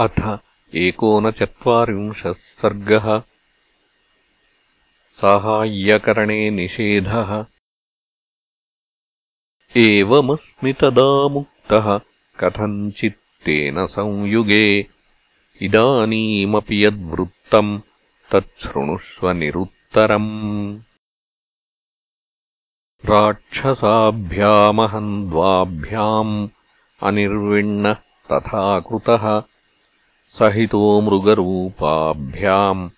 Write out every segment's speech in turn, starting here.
अथ एकोनचत्वारिंशः सर्गः। साहाय्यकरणे निषेधः। एवमस्मि तदा मुक्तः। कथञ्चित्तेन संयुगे। इदानीमपि यद्वृत्तम् तच्छृणुष्व निरुत्तरम्। राक्षसाभ्यामहम् द्वाभ्याम् अनिर्विण्णः तथा कृतः सहितो मृगरूपाभ्याम्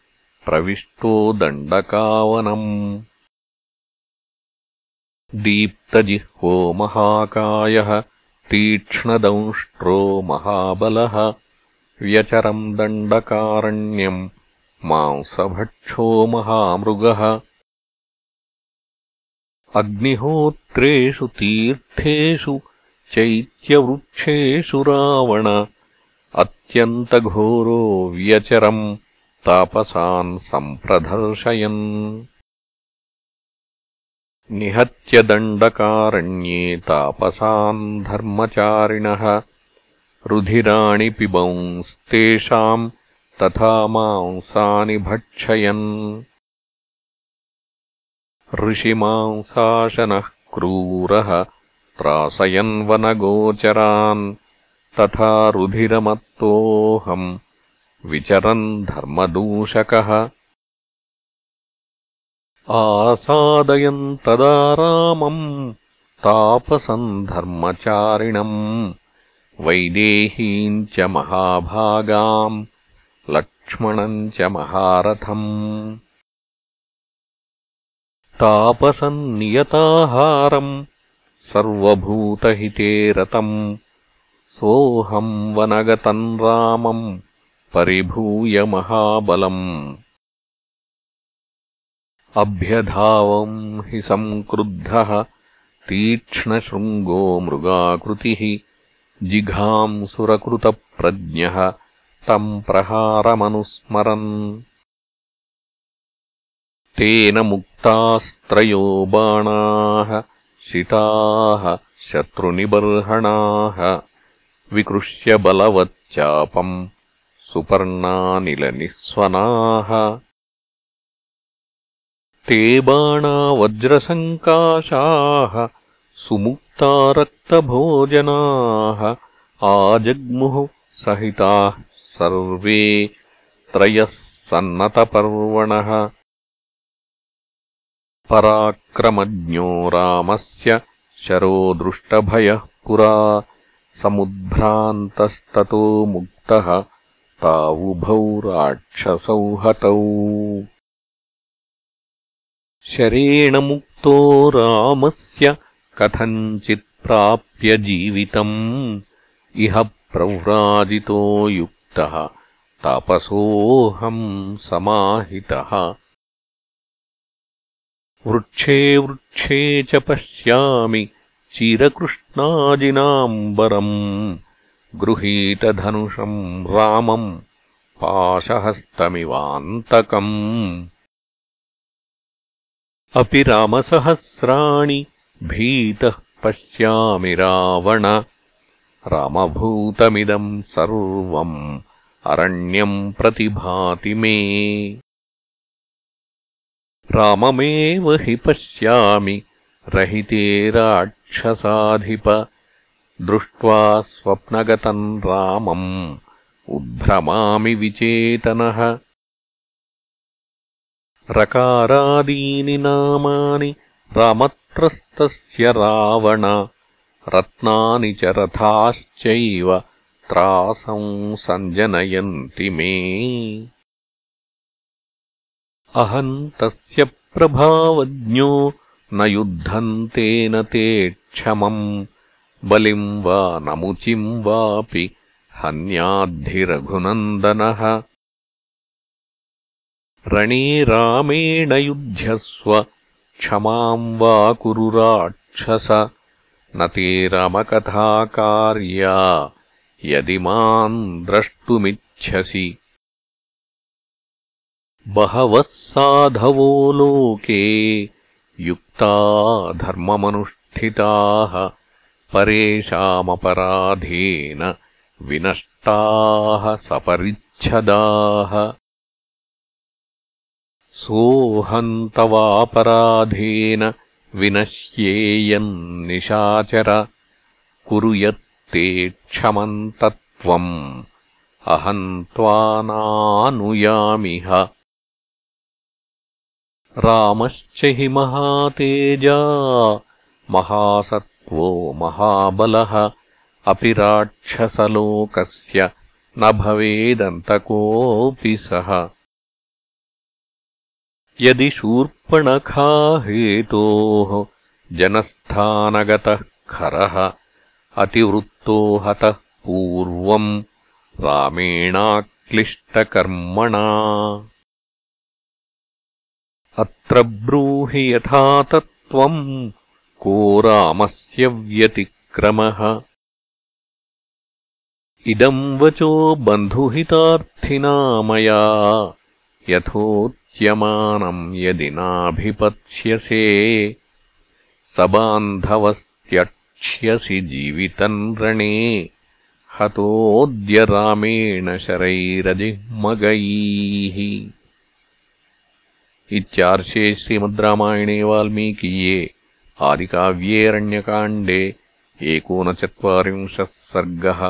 प्रविष्टो दण्डकावनम्। दीप्तजिह्वो महाकायः तीक्ष्णदंष्ट्रो महाबलः। व्यचरम् दण्डकारण्यम् मांसभक्षो महामृगः। अग्निहोत्रेषु तीर्थेषु चैत्यवृक्षेषु रावण अत्यन्तघोरो व्यचरम् तापसान् सम्प्रदर्शयन्। निहत्यदण्डकारण्ये तापसान् धर्मचारिणः। रुधिराणि पिबंस्तेषाम् तथा मांसानि भक्षयन्। ऋषिमांसाशनः क्रूरः त्रासयन्वनगोचरान् तथा रुधिरमत्तोऽहम् विचरन् धर्मदूषकः। आसादयन् तदा रामम् तापसम् धर्मचारिणम्। वैदेहीम् च महाभागाम् लक्ष्मणम् च महारथम्। तापसम् नियताहारम् सर्वभूतहिते रतम् सोऽहम् वनगतम् रामम् परिभूय महाबलम्। अभ्यधावम् हि संक्रुद्धः तीक्ष्णशृङ्गो मृगाकृतिः जिघाम् सुरकृतप्रज्ञः तम् प्रहारमनुस्मरन्। तेन मुक्तास्त्रयो बाणाः शिताः शत्रुनिबर्हणाः विकृष्य बलवच्चापम् सुपर्णानिलनिःस्वनाः। ते बाणा वज्रसङ्काशाः सुमुक्ता रक्तभोजनाः आजग्मुः सहिताः सर्वे त्रयः सन्नतपर्वणः। पराक्रमज्ञो रामस्य शरो दृष्टभयः पुरा समुद्भ्रान्तस्ततो मुक्तः तावुभौ राक्षसौ हतौ शरेण मुक्तो रामस्य कथञ्चित्प्राप्य जीवितम्। इह प्रव्राजितो युक्तः तापसोऽहम् समाहितः। वृक्षे वृक्षे च पश्यामि चिरकृष्णाजिनाम्बरम् गृहीतधनुषम् रामम् पाशहस्तमिवान्तकम्। अपि रामसहस्राणि भीतः पश्यामि रावण। रामभूतमिदम् सर्वम् अरण्यम् प्रतिभाति मे। राममेव हि पश्यामि रहिते राक्षसाधिप। दृष्ट्वा स्वप्नगतम् रामम् उद्भ्रमामि विचेतनः। रकारादीनि नामानि रामत्रस्तस्य रावण। रत्नानि च रथाश्चैव त्रासं सञ्जनयन्ति मे। अहम् तस्य प्रभावज्ञो न युद्धन्तेन ते क्षमम् बलिम् वा नमुचिम् वापि हन्याद्धिरघुनन्दनः। रणे रामेण युध्यस्व क्षमाम् वा कुरु राक्षस न ते रामकथाकार्या यदि माम् द्रष्टुमिच्छसि। बहवः साधवो लोके युक्ता धर्ममनुष्ठिताः परेषामपराधेन विनष्टाः सपरिच्छदाः। सोऽहन्तवापराधेन विनश्येयन्निशाचर कुरु यत्ते क्षमन्तत्वम् अहम् त्वा नानुयामिह रामश्च हि महातेजा। महासत्त्वो महाबलः। अपि राक्षसलोकस्य न भवेदन्तकोऽपि सः। यदि शूर्पणखाहेतोः जनस्थानगतः खरः अतिवृत्तो हतः पूर्वम् रामेणाक्लिष्टकर्मणा अत्र ब्रूहि यथा तत्त्वम् को रामस्य व्यतिक्रमः। इदम् वचो बन्धुहितार्थिना मया यथोच्यमानम् यदि नाभिपत्स्यसे स बान्धवस्त्यक्ष्यसि जीवितम् रणे हतोऽद्य रामेण शरैरजिह्मगैः इत्यार्षे श्रीमद्रामायणे वाल्मीकीये आदिकाव्येऽरण्यकाण्डे एकोनचत्वारिंशः सर्गः